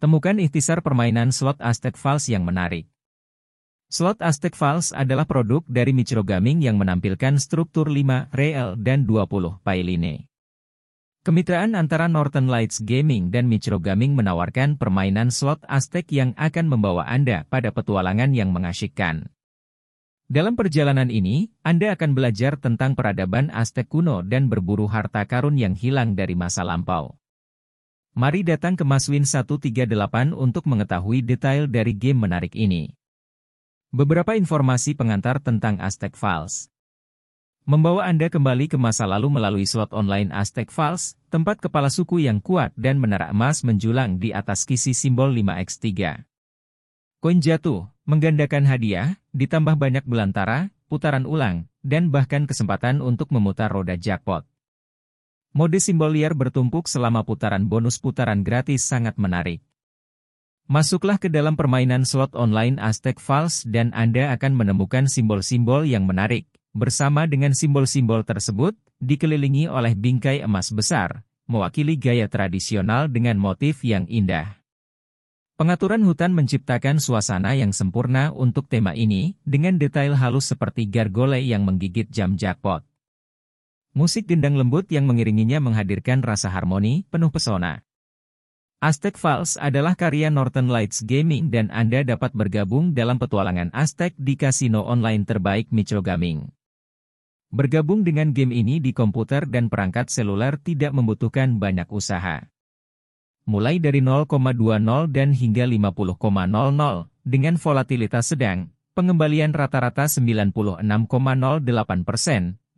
Temukan ikhtisar permainan slot Aztec Falls yang menarik. Slot Aztec Falls adalah produk dari Michiro Gaming yang menampilkan struktur 5 real dan 20 pailine. Kemitraan antara Northern Lights Gaming dan Michiro Gaming menawarkan permainan slot Aztec yang akan membawa Anda pada petualangan yang mengasyikkan. Dalam perjalanan ini, Anda akan belajar tentang peradaban Aztec kuno dan berburu harta karun yang hilang dari masa lampau. Mari datang ke Maswin 138 untuk mengetahui detail dari game menarik ini. Beberapa informasi pengantar tentang Aztec Files. Membawa Anda kembali ke masa lalu melalui slot online Aztec Falls, tempat kepala suku yang kuat dan menara emas menjulang di atas kisi simbol 5x3. Koin jatuh, menggandakan hadiah, ditambah banyak belantara, putaran ulang, dan bahkan kesempatan untuk memutar roda jackpot. Mode simbol liar bertumpuk selama putaran bonus putaran gratis sangat menarik. Masuklah ke dalam permainan slot online Aztec Falls dan Anda akan menemukan simbol-simbol yang menarik, Bersama dengan simbol-simbol tersebut, dikelilingi oleh bingkai emas besar, mewakili gaya tradisional dengan motif yang indah. Pengaturan hutan menciptakan suasana yang sempurna untuk tema ini, dengan detail halus seperti gargole yang menggigit jam jackpot. Musik gendang lembut yang mengiringinya menghadirkan rasa harmoni, penuh pesona. Aztec Falls adalah karya Northern Lights Gaming dan Anda dapat bergabung dalam petualangan Aztec di kasino online terbaik Micho Gaming. Bergabung dengan game ini di komputer dan perangkat seluler tidak membutuhkan banyak usaha. Mulai dari 0,20 dan hingga 50,00 dengan volatilitas sedang, pengembalian rata-rata 96,08%,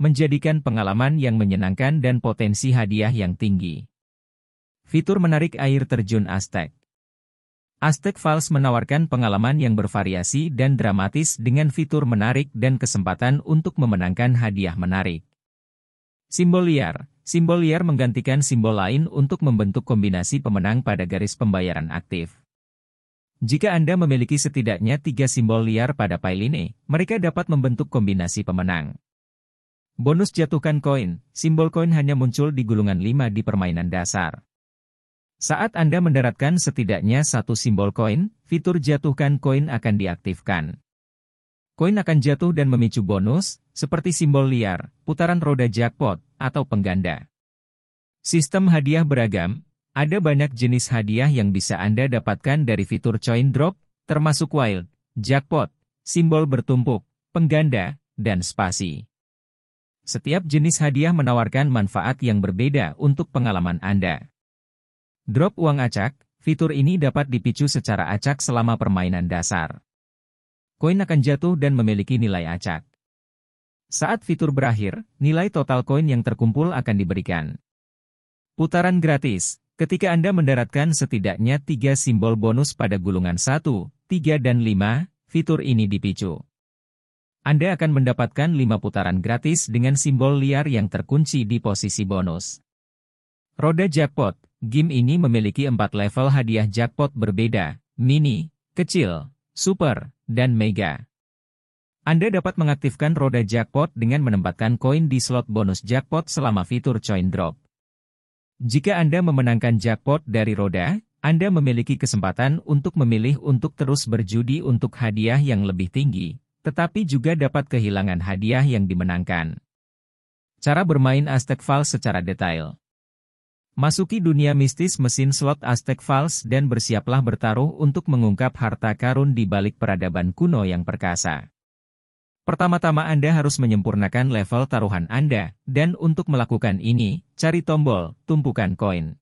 menjadikan pengalaman yang menyenangkan dan potensi hadiah yang tinggi. Fitur menarik air terjun Aztec Aztec Falls menawarkan pengalaman yang bervariasi dan dramatis dengan fitur menarik dan kesempatan untuk memenangkan hadiah menarik. Simbol liar Simbol liar menggantikan simbol lain untuk membentuk kombinasi pemenang pada garis pembayaran aktif. Jika Anda memiliki setidaknya tiga simbol liar pada pailine, mereka dapat membentuk kombinasi pemenang. Bonus jatuhkan koin, simbol koin hanya muncul di gulungan 5 di permainan dasar. Saat Anda mendaratkan setidaknya satu simbol koin, fitur jatuhkan koin akan diaktifkan. Koin akan jatuh dan memicu bonus, seperti simbol liar, putaran roda jackpot, atau pengganda. Sistem hadiah beragam, ada banyak jenis hadiah yang bisa Anda dapatkan dari fitur coin drop, termasuk wild, jackpot, simbol bertumpuk, pengganda, dan spasi. Setiap jenis hadiah menawarkan manfaat yang berbeda untuk pengalaman Anda. Drop uang acak, fitur ini dapat dipicu secara acak selama permainan dasar. Koin akan jatuh dan memiliki nilai acak. Saat fitur berakhir, nilai total koin yang terkumpul akan diberikan. Putaran gratis, ketika Anda mendaratkan setidaknya tiga simbol bonus pada gulungan 1, 3 dan 5, fitur ini dipicu. Anda akan mendapatkan 5 putaran gratis dengan simbol liar yang terkunci di posisi bonus. Roda jackpot, Game ini memiliki empat level hadiah jackpot berbeda, mini, kecil, super, dan mega. Anda dapat mengaktifkan roda jackpot dengan menempatkan koin di slot bonus jackpot selama fitur coin drop. Jika Anda memenangkan jackpot dari roda, Anda memiliki kesempatan untuk memilih untuk terus berjudi untuk hadiah yang lebih tinggi, tetapi juga dapat kehilangan hadiah yang dimenangkan. Cara bermain Aztec Falls secara detail Masuki dunia mistis mesin slot Aztec Falls dan bersiaplah bertaruh untuk mengungkap harta karun di balik peradaban kuno yang perkasa. Pertama-tama Anda harus menyempurnakan level taruhan Anda, dan untuk melakukan ini, cari tombol, tumpukan koin.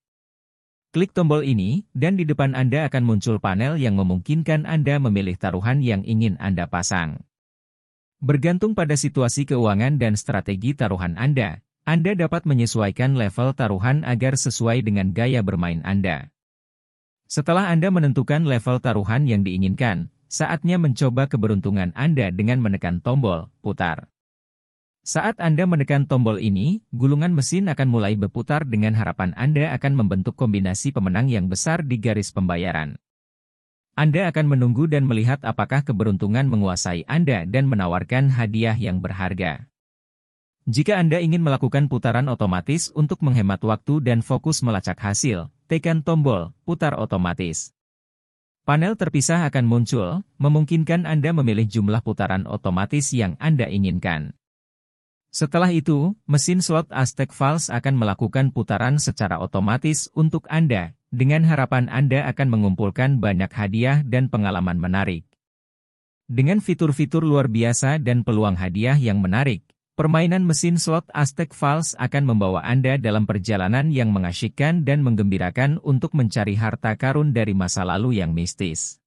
Klik tombol ini, dan di depan Anda akan muncul panel yang memungkinkan Anda memilih taruhan yang ingin Anda pasang. Bergantung pada situasi keuangan dan strategi taruhan Anda, anda dapat menyesuaikan level taruhan agar sesuai dengan gaya bermain Anda. Setelah Anda menentukan level taruhan yang diinginkan, saatnya mencoba keberuntungan Anda dengan menekan tombol putar. Saat Anda menekan tombol ini, gulungan mesin akan mulai berputar dengan harapan Anda akan membentuk kombinasi pemenang yang besar di garis pembayaran. Anda akan menunggu dan melihat apakah keberuntungan menguasai Anda dan menawarkan hadiah yang berharga. Jika Anda ingin melakukan putaran otomatis untuk menghemat waktu dan fokus melacak hasil, tekan tombol putar otomatis. Panel terpisah akan muncul, memungkinkan Anda memilih jumlah putaran otomatis yang Anda inginkan. Setelah itu, mesin slot Aztec Falls akan melakukan putaran secara otomatis untuk Anda, dengan harapan Anda akan mengumpulkan banyak hadiah dan pengalaman menarik. Dengan fitur-fitur luar biasa dan peluang hadiah yang menarik, permainan mesin slot Aztec Falls akan membawa Anda dalam perjalanan yang mengasyikkan dan menggembirakan untuk mencari harta karun dari masa lalu yang mistis.